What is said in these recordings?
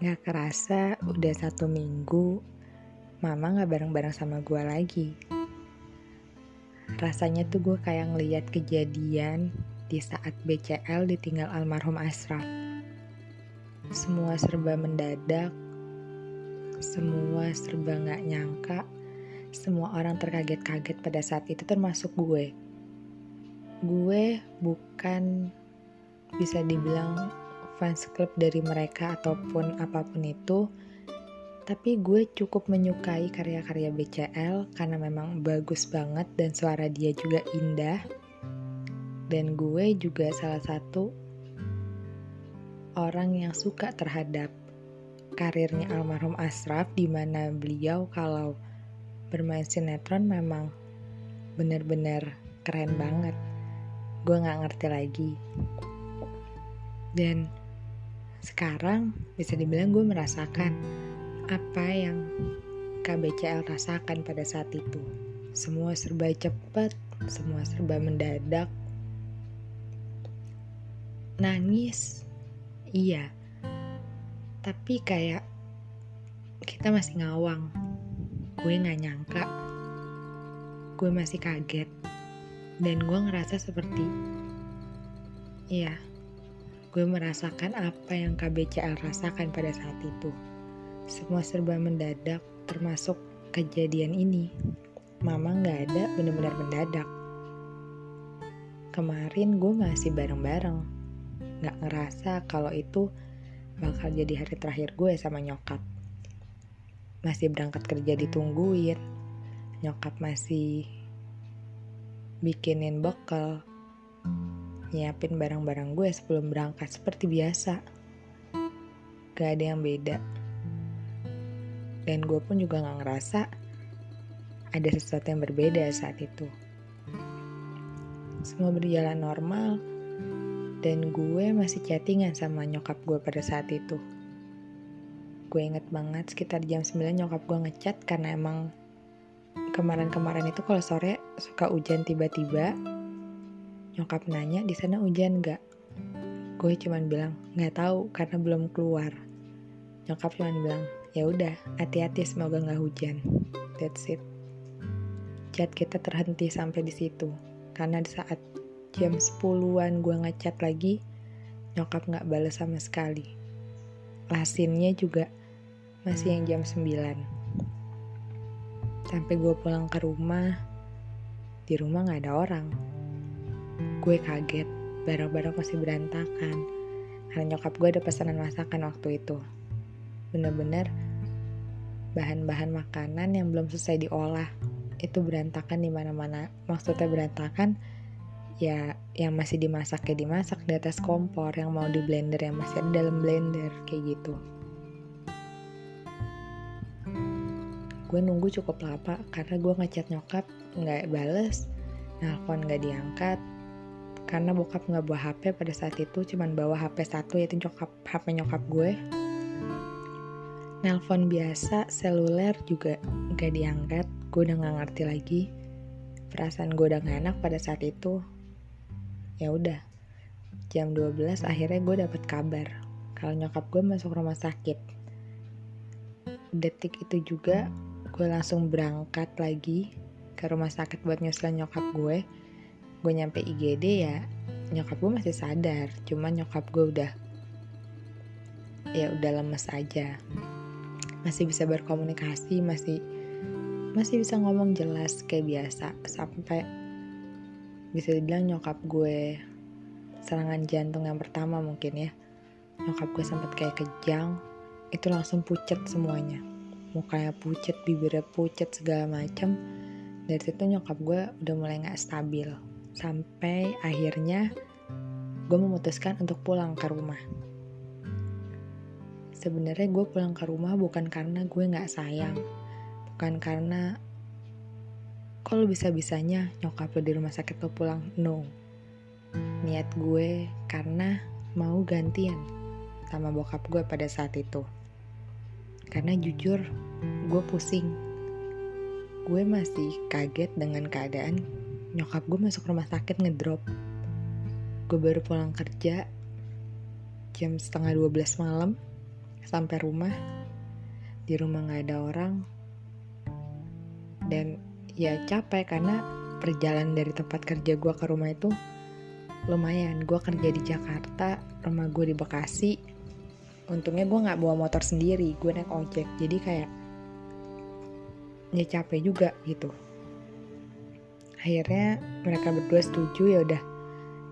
Gak kerasa udah satu minggu Mama gak bareng-bareng sama gue lagi. Rasanya tuh gue kayak ngeliat kejadian Di saat BCL ditinggal almarhum Asraf Semua serba mendadak Semua serba gak nyangka Semua orang terkaget-kaget pada saat itu termasuk gue. Gue bukan bisa dibilang fans club dari mereka ataupun apa pun itu tapi gue cukup menyukai karya-karya BCL karena memang bagus banget dan suara dia juga indah. Dan gue juga salah satu orang yang suka terhadap karirnya almarhum Asraf di mana beliau kalau bermain sinetron memang benar-benar keren banget. Gue nggak ngerti lagi. Dan sekarang bisa dibilang gue merasakan apa yang KBCL rasakan pada saat itu. Semua serba cepat, semua serba mendadak. Nangis, iya. Tapi kayak kita masih ngawang. Gue gak nyangka. Gue masih kaget. Dan gue ngerasa seperti, iya, gue merasakan apa yang KBCL rasakan pada saat itu. Semua serba mendadak, termasuk kejadian ini. Mama nggak ada, bener-bener mendadak. Kemarin gue masih bareng-bareng, nggak ngerasa kalau itu bakal jadi hari terakhir gue sama nyokap. Masih berangkat kerja ditungguin, nyokap masih bikinin bekal, nyiapin barang-barang gue sebelum berangkat seperti biasa. Gak ada yang beda. Dan gue pun juga gak ngerasa ada sesuatu yang berbeda saat itu. Semua berjalan normal dan gue masih chattingan sama nyokap gue pada saat itu. Gue inget banget sekitar jam 9 nyokap gue ngechat karena emang kemarin-kemarin itu kalau sore suka hujan tiba-tiba Nyokap nanya di sana hujan gak? Gue cuman bilang nggak tahu karena belum keluar. Nyokap cuman bilang ya udah hati-hati semoga nggak hujan. That's it. Chat kita terhenti sampai di situ karena di saat jam 10-an gue ngechat lagi nyokap nggak balas sama sekali. Lasinnya juga masih yang jam 9. Sampai gue pulang ke rumah, di rumah nggak ada orang Gue kaget, barang-barang masih berantakan. Karena nyokap gue ada pesanan masakan waktu itu. Bener-bener bahan-bahan makanan yang belum selesai diolah. Itu berantakan di mana-mana. Maksudnya berantakan ya yang masih dimasak ya dimasak di atas kompor, yang mau di blender yang masih ada dalam blender kayak gitu. Gue nunggu cukup lama karena gue ngechat nyokap nggak bales, nelfon nggak diangkat, karena bokap nggak bawa HP pada saat itu cuman bawa HP satu yaitu nyokap HP nyokap gue. Nelpon biasa seluler juga gak diangkat. Gue udah nggak ngerti lagi. Perasaan gue udah gak enak pada saat itu. Ya udah jam 12 akhirnya gue dapet kabar kalau nyokap gue masuk rumah sakit. Detik itu juga gue langsung berangkat lagi ke rumah sakit buat nyusulin nyokap gue gue nyampe IGD ya nyokap gue masih sadar. Cuma nyokap gue udah ya udah lemes aja. Masih bisa berkomunikasi masih masih bisa ngomong jelas kayak biasa. Sampai bisa dibilang nyokap gue serangan jantung yang pertama mungkin ya nyokap gue sempat kayak kejang itu langsung pucet semuanya. Mukanya pucet bibirnya pucet segala macam dari situ nyokap gue udah mulai nggak stabil sampai akhirnya gue memutuskan untuk pulang ke rumah. Sebenarnya gue pulang ke rumah bukan karena gue nggak sayang, bukan karena kalau bisa-bisanya nyokap lo di rumah sakit lo pulang, no. Niat gue karena mau gantian sama bokap gue pada saat itu. Karena jujur, gue pusing. Gue masih kaget dengan keadaan nyokap gue masuk rumah sakit ngedrop. Gue baru pulang kerja jam setengah 12 malam sampai rumah. Di rumah nggak ada orang. Dan ya capek karena perjalanan dari tempat kerja gue ke rumah itu lumayan. Gue kerja di Jakarta rumah gue di Bekasi. Untungnya gue nggak bawa motor sendiri gue naik ojek. Jadi kayak ya capek juga gitu akhirnya mereka berdua setuju ya udah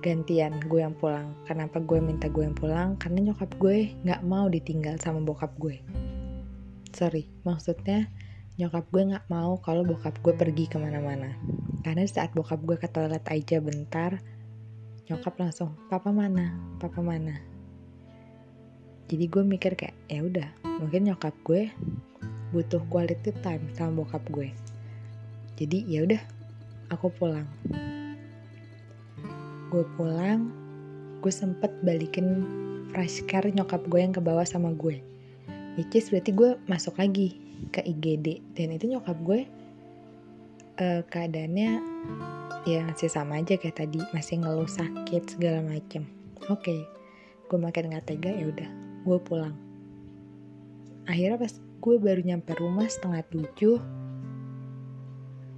gantian gue yang pulang. Kenapa gue minta gue yang pulang? Karena nyokap gue nggak mau ditinggal sama bokap gue. Sorry maksudnya nyokap gue nggak mau kalau bokap gue pergi ke mana-mana. Karena saat bokap gue ke toilet aja bentar nyokap langsung papa mana? Papa mana? Jadi gue mikir kayak ya udah mungkin nyokap gue butuh quality time sama bokap gue. Jadi ya udah aku pulang. Gue pulang gue sempet balikin fresh care nyokap gue yang ke bawah sama gue. Which is berarti gue masuk lagi ke IGD dan itu nyokap gue uh, keadaannya ya masih sama aja kayak tadi. Masih ngeluh sakit segala macem. Oke okay. gue makin nggak tega ya udah gue pulang. Akhirnya pas gue baru nyampe rumah setengah tujuh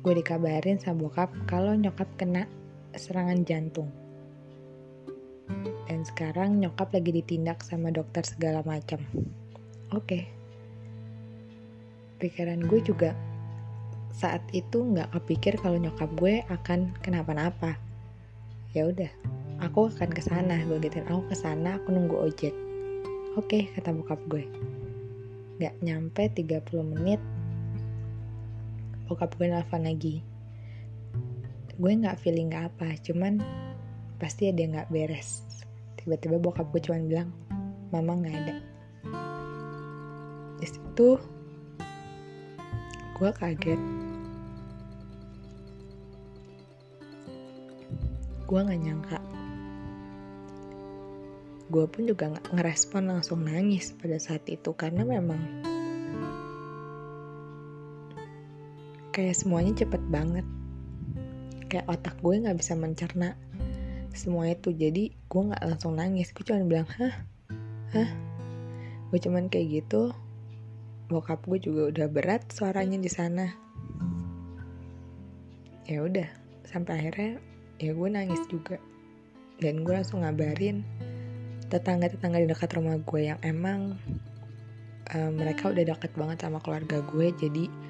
gue dikabarin sama bokap kalau nyokap kena serangan jantung. Dan sekarang nyokap lagi ditindak sama dokter segala macam. Oke. Okay. pikiran gue juga saat itu nggak kepikir kalau nyokap gue akan kenapa-napa. Ya udah aku akan ke sana. Gue gituin aku ke sana aku nunggu ojek. Oke okay, kata bokap gue. Gak nyampe 30 menit Bokap gue nelfon lagi. Gue gak feeling gak apa Cuman pasti ada yang gak beres. Tiba-tiba bokap gue cuman bilang Mama gak ada. Di situ Gue kaget. Gue gak nyangka. Gue pun juga nggak ngerespon langsung nangis pada saat itu karena memang kayak semuanya cepet banget. Kayak otak gue nggak bisa mencerna semua itu. Jadi gue nggak langsung nangis. Gue cuma bilang hah? Hah? Gue cuman kayak gitu bokap gue juga udah berat suaranya di sana. Ya udah sampai akhirnya ya gue nangis juga. Dan gue langsung ngabarin tetangga-tetangga di dekat rumah gue yang emang uh, mereka udah deket banget sama keluarga gue. Jadi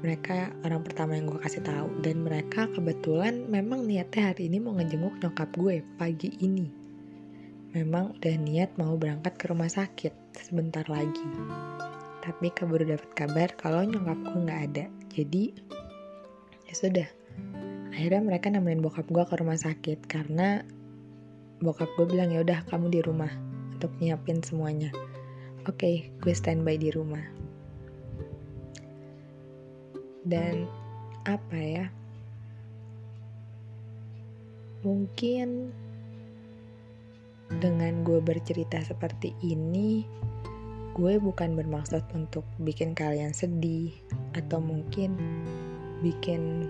mereka orang pertama yang gue kasih tahu. Dan mereka kebetulan memang niatnya hari ini mau ngejenguk nyokap gue pagi ini. Memang udah niat mau berangkat ke rumah sakit sebentar lagi. Tapi keburu dapat kabar kalau nyokap gue nggak ada. Jadi ya sudah. Akhirnya mereka nemenin bokap gue ke rumah sakit karena bokap gue bilang ya udah kamu di rumah untuk nyiapin semuanya. Oke okay, gue standby di rumah dan apa ya? Mungkin dengan gue bercerita seperti ini gue bukan bermaksud untuk bikin kalian sedih atau mungkin bikin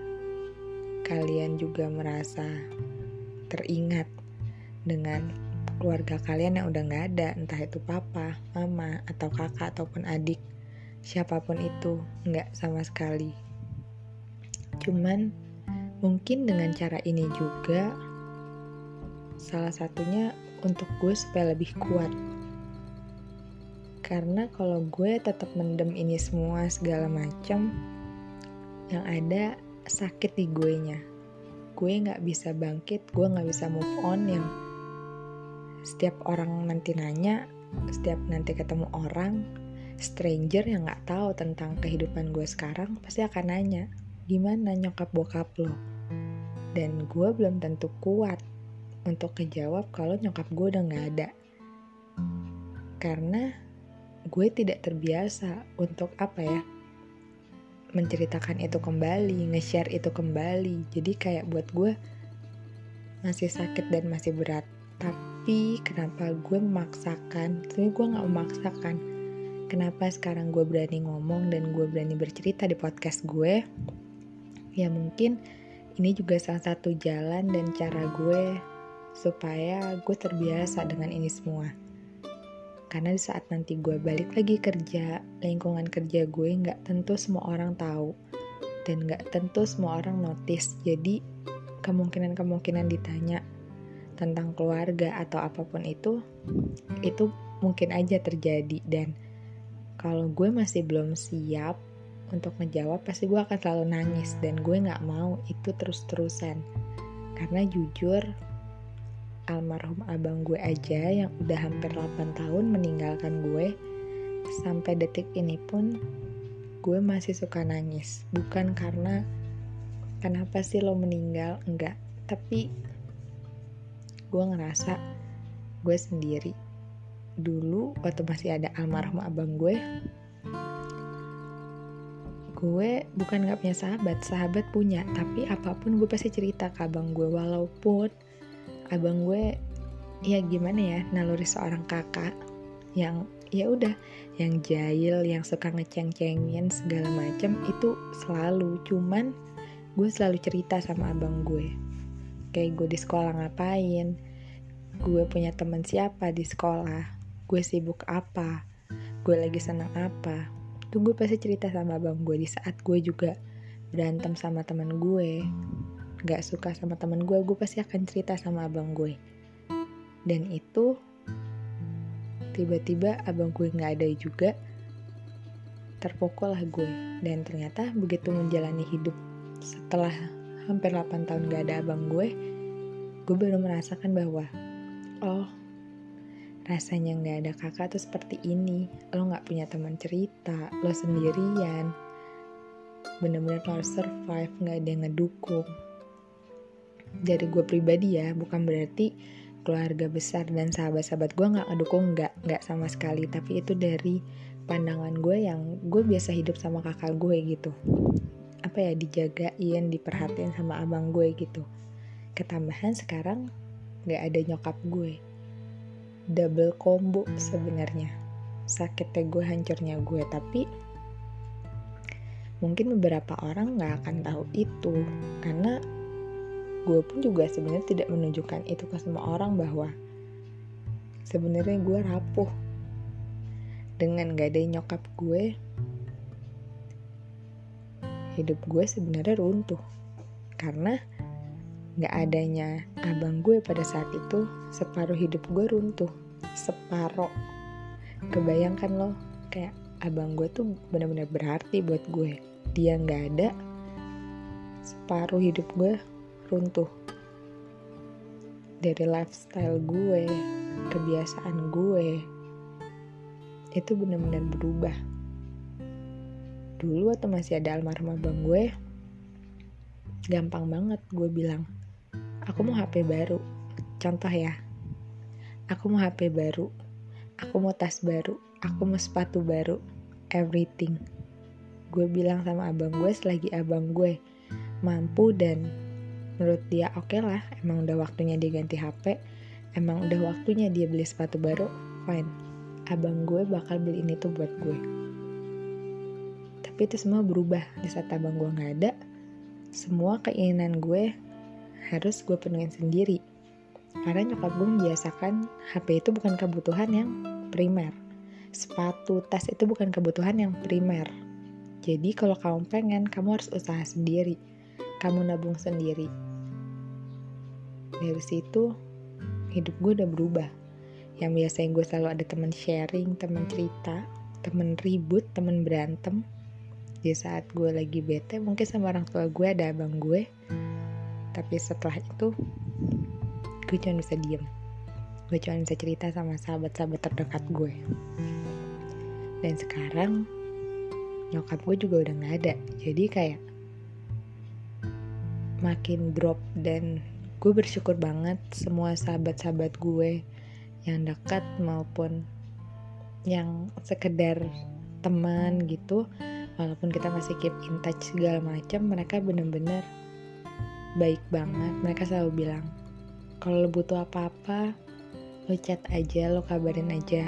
kalian juga merasa teringat dengan keluarga kalian yang udah nggak ada, entah itu papa, mama, atau kakak ataupun adik, siapa pun itu nggak sama sekali. Cuman mungkin dengan cara ini juga salah satunya untuk gue supaya lebih kuat. Karena kalau gue tetap mendem ini semua segala macam, yang ada sakit di gue nya. Gue nggak bisa bangkit, gue nggak bisa move on yang setiap orang nanti nanya setiap nanti ketemu orang stranger yang nggak tahu tentang kehidupan gue sekarang pasti akan nanya gimana nyokap bokap lo? Dan gue belum tentu kuat untuk kejawab kalau nyokap gue udah nggak ada. Karena gue tidak terbiasa untuk apa ya menceritakan itu kembali nge-share itu kembali. Jadi kayak buat gue masih sakit dan masih berat. Tapi kenapa gue memaksakan? Tapi gue gak memaksakan kenapa sekarang gue berani ngomong dan gue berani bercerita di podcast gue? Ya mungkin ini juga salah satu jalan dan cara gue supaya gue terbiasa dengan ini semua. Karena di saat nanti gue balik lagi kerja lingkungan kerja gue nggak tentu semua orang tahu dan nggak tentu semua orang notice. Jadi kemungkinan-kemungkinan ditanya tentang keluarga atau apa pun itu itu mungkin aja terjadi dan kalau gue masih belum siap untuk menjawab pasti gue akan selalu nangis dan gue nggak mau itu terus-terusan. Karena jujur almarhum abang gue aja yang udah hampir 8 tahun meninggalkan gue sampai detik ini pun gue masih suka nangis. Bukan karena kenapa sih lo meninggal enggak. Tapi gue ngerasa gue sendiri dulu waktu masih ada almarhum abang gue gue bukan gak punya sahabat, sahabat punya, tapi apa pun gue pasti cerita ke abang gue walaupun abang gue ya gimana ya naluri seorang kakak yang ya udah yang jahil yang suka ngeceng-cengin segala macam itu selalu cuman gue selalu cerita sama abang gue. Kayak gue di sekolah ngapain gue punya teman siapa di sekolah gue sibuk apa gue lagi senang apa tuh gue pasti cerita sama abang gue di saat gue juga berantem sama teman gue gak suka sama teman gue gue pasti akan cerita sama abang gue. Dan itu tiba-tiba abang gue nggak ada juga terpukul lah gue. Dan ternyata begitu menjalani hidup setelah hampir 8 tahun gak ada abang gue gue baru merasakan bahwa oh rasanya nggak ada kakak tuh seperti ini. Lo nggak punya teman cerita lo sendirian. Bener-bener lo harus survive nggak ada yang ngedukung. Dari gue pribadi ya bukan berarti keluarga besar dan sahabat-sahabat gue nggak ngedukung nggak nggak sama sekali. Tapi itu dari pandangan gue yang gue biasa hidup sama kakak gue gitu. Apa ya dijagain diperhatiin sama abang gue gitu. Ketambahan sekarang nggak ada nyokap gue double combo sebenarnya. Sakitnya gue hancurnya gue tapi mungkin beberapa orang nggak akan tahu itu. Karena gue pun juga sebenarnya tidak menunjukkan itu ke semua orang bahwa sebenarnya gue rapuh. Dengan gak ada nyokap gue hidup gue sebenarnya runtuh. Karena Gak adanya abang gue pada saat itu, separuh hidup gue runtuh. Separuh. Kebayangkan lo, kayak abang gue tuh benar-benar berarti buat gue. Dia gak ada, separuh hidup gue runtuh. Dari lifestyle gue, kebiasaan gue, itu benar-benar berubah. Dulu waktu masih ada almarhum abang gue, gampang banget gue bilang, aku mau HP baru. Contoh ya, aku mau HP baru, aku mau tas baru, aku mau sepatu baru, everything. Gue bilang sama abang gue selagi abang gue mampu dan menurut dia oke okay lah, emang udah waktunya dia ganti HP, emang udah waktunya dia beli sepatu baru, fine. Abang gue bakal beli ini tuh buat gue. Tapi itu semua berubah di saat abang gue gak ada. Semua keinginan gue harus gue penuhin sendiri. Karena nyokap gue membiasakan HP itu bukan kebutuhan yang primer. Sepatu, tas itu bukan kebutuhan yang primer. Jadi kalau kamu pengen, kamu harus usaha sendiri. Kamu nabung sendiri. Dari situ, hidup gue udah berubah. Yang biasanya gue selalu ada teman sharing, teman cerita, teman ribut, teman berantem. Di saat gue lagi bete, mungkin sama orang tua gue ada abang gue tapi setelah itu gue cuma bisa diem. Gue cuma bisa cerita sama sahabat-sahabat terdekat gue. Dan sekarang nyokap gue juga udah gak ada. Jadi kayak makin drop dan gue bersyukur banget semua sahabat-sahabat gue yang dekat maupun yang sekedar teman gitu walaupun kita masih keep in touch segala macam mereka bener-bener baik banget. Mereka selalu bilang kalau lo butuh apa-apa lo chat aja lo kabarin aja.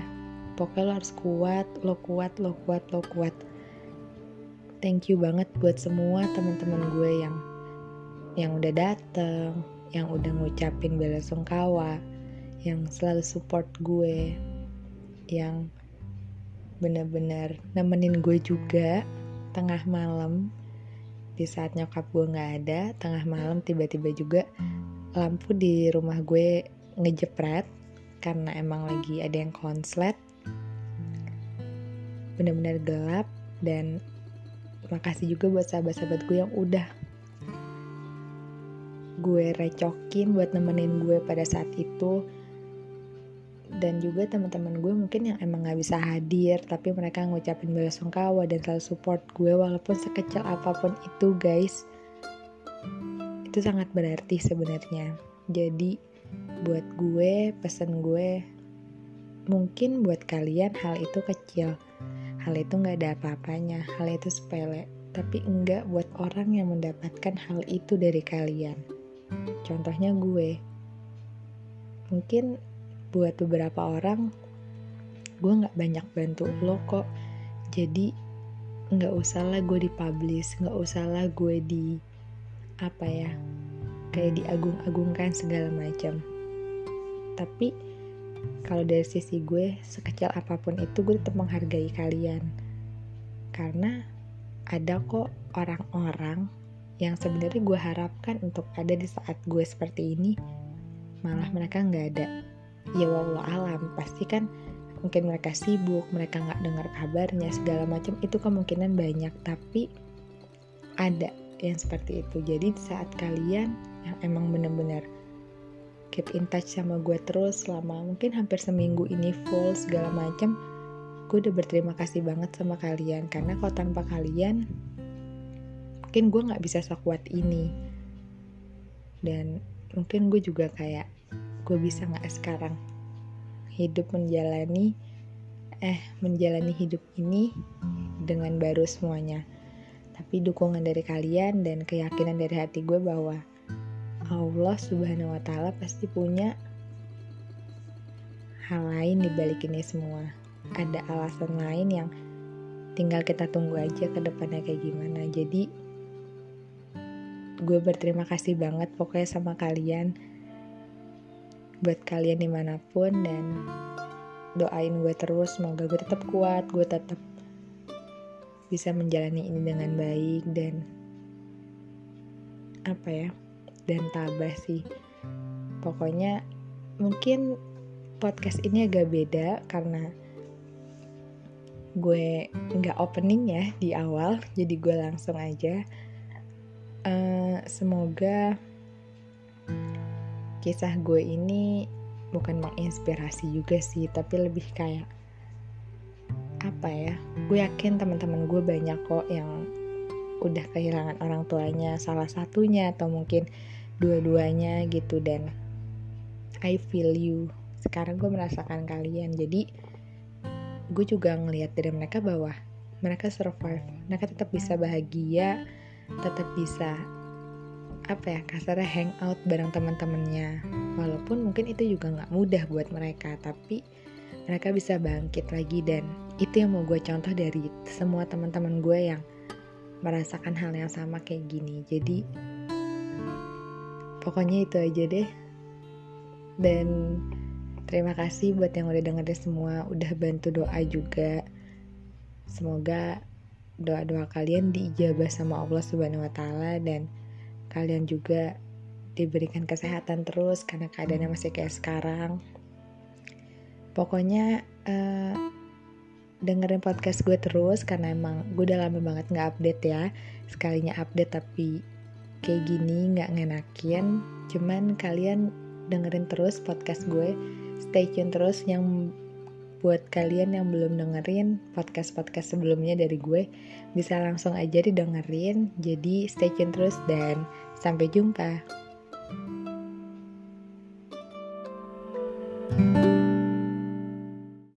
Pokoknya lo harus kuat lo kuat lo kuat lo kuat. Thank you banget buat semua teman-teman gue yang yang udah dateng yang udah ngucapin bela sungkawa yang selalu support gue yang bener-bener nemenin gue juga tengah malam. Di saat nyokap gue nggak ada tengah malam tiba-tiba juga lampu di rumah gue ngejepret karena emang lagi ada yang konslet. Bener-bener gelap dan makasih juga buat sahabat-sahabat gue yang udah gue recokin buat nemenin gue pada saat itu. Dan juga teman-teman gue mungkin yang emang gak bisa hadir tapi mereka ngucapin bela sungkawa dan selalu support gue walaupun sekecil apa pun itu guys itu sangat berarti sebenarnya jadi buat gue pesan gue mungkin buat kalian hal itu kecil hal itu nggak ada apa-apanya hal itu sepele tapi enggak buat orang yang mendapatkan hal itu dari kalian Contohnya gue. Mungkin buat beberapa orang, gue gak banyak bantu lo kok. Jadi gak usah lah gue dipublish, gak usah lah gue di apa ya, kayak diagung-agungkan segala macam. Tapi kalau dari sisi gue, sekecil apa pun itu gue tetap menghargai kalian. Karena ada kok orang-orang yang sebenarnya gue harapkan untuk ada di saat gue seperti ini malah mereka nggak ada ya wallah alam pasti kan mungkin mereka sibuk mereka nggak dengar kabarnya segala macam itu kemungkinan banyak tapi ada yang seperti itu. Jadi di saat kalian yang emang bener-bener keep in touch sama gue terus selama mungkin hampir seminggu ini full segala macam gue udah berterima kasih banget sama kalian. Karena kalau tanpa kalian mungkin gue nggak bisa sekuat ini. Dan mungkin gue juga kayak gue bisa nggak sekarang hidup menjalani eh menjalani hidup ini dengan baru semuanya tapi dukungan dari kalian dan keyakinan dari hati gue bahwa Allah subhanahu wa ta'ala pasti punya hal lain di balik ini semua. Ada alasan lain yang tinggal kita tunggu aja ke depannya kayak gimana. Jadi gue berterima kasih banget pokoknya sama kalian. Buat kalian di mana pun dan doain gue terus. Semoga gue tetap kuat gue tetap bisa menjalani ini dengan baik dan apa ya dan tabah sih. Pokoknya mungkin podcast ini agak beda karena gue nggak opening ya di awal jadi gue langsung aja. Uh, semoga kisah gue ini bukan menginspirasi juga sih tapi lebih kayak apa ya gue yakin teman-teman gue banyak kok yang udah kehilangan orang tuanya salah satunya atau mungkin dua-duanya gitu. Dan I feel you. Sekarang gue merasakan kalian. Jadi gue juga ngelihat dari mereka bahwa mereka survive. Mereka tetap bisa bahagia tetap bisa apa ya kasarnya hangout bareng teman-temannya. Walaupun mungkin itu juga nggak mudah buat mereka tapi mereka bisa bangkit lagi dan itu yang mau gue contoh dari semua teman-teman gue yang merasakan hal yang sama kayak gini. Jadi pokoknya itu aja deh. Dan terima kasih buat yang udah dengerin semua udah bantu doa juga. Semoga doa-doa kalian diijabah sama Allah Subhanahu wa taala dan kalian juga diberikan kesehatan terus karena keadaannya masih kayak sekarang. Pokoknya uh, dengerin podcast gue terus karena emang gue udah lama banget nggak update ya. Sekalinya update tapi kayak gini nggak ngenakin. Cuman kalian dengerin terus podcast gue. Stay tune terus yang buat kalian yang belum dengerin podcast-podcast sebelumnya dari gue bisa langsung aja didengerin jadi stay tune terus dan sampai jumpa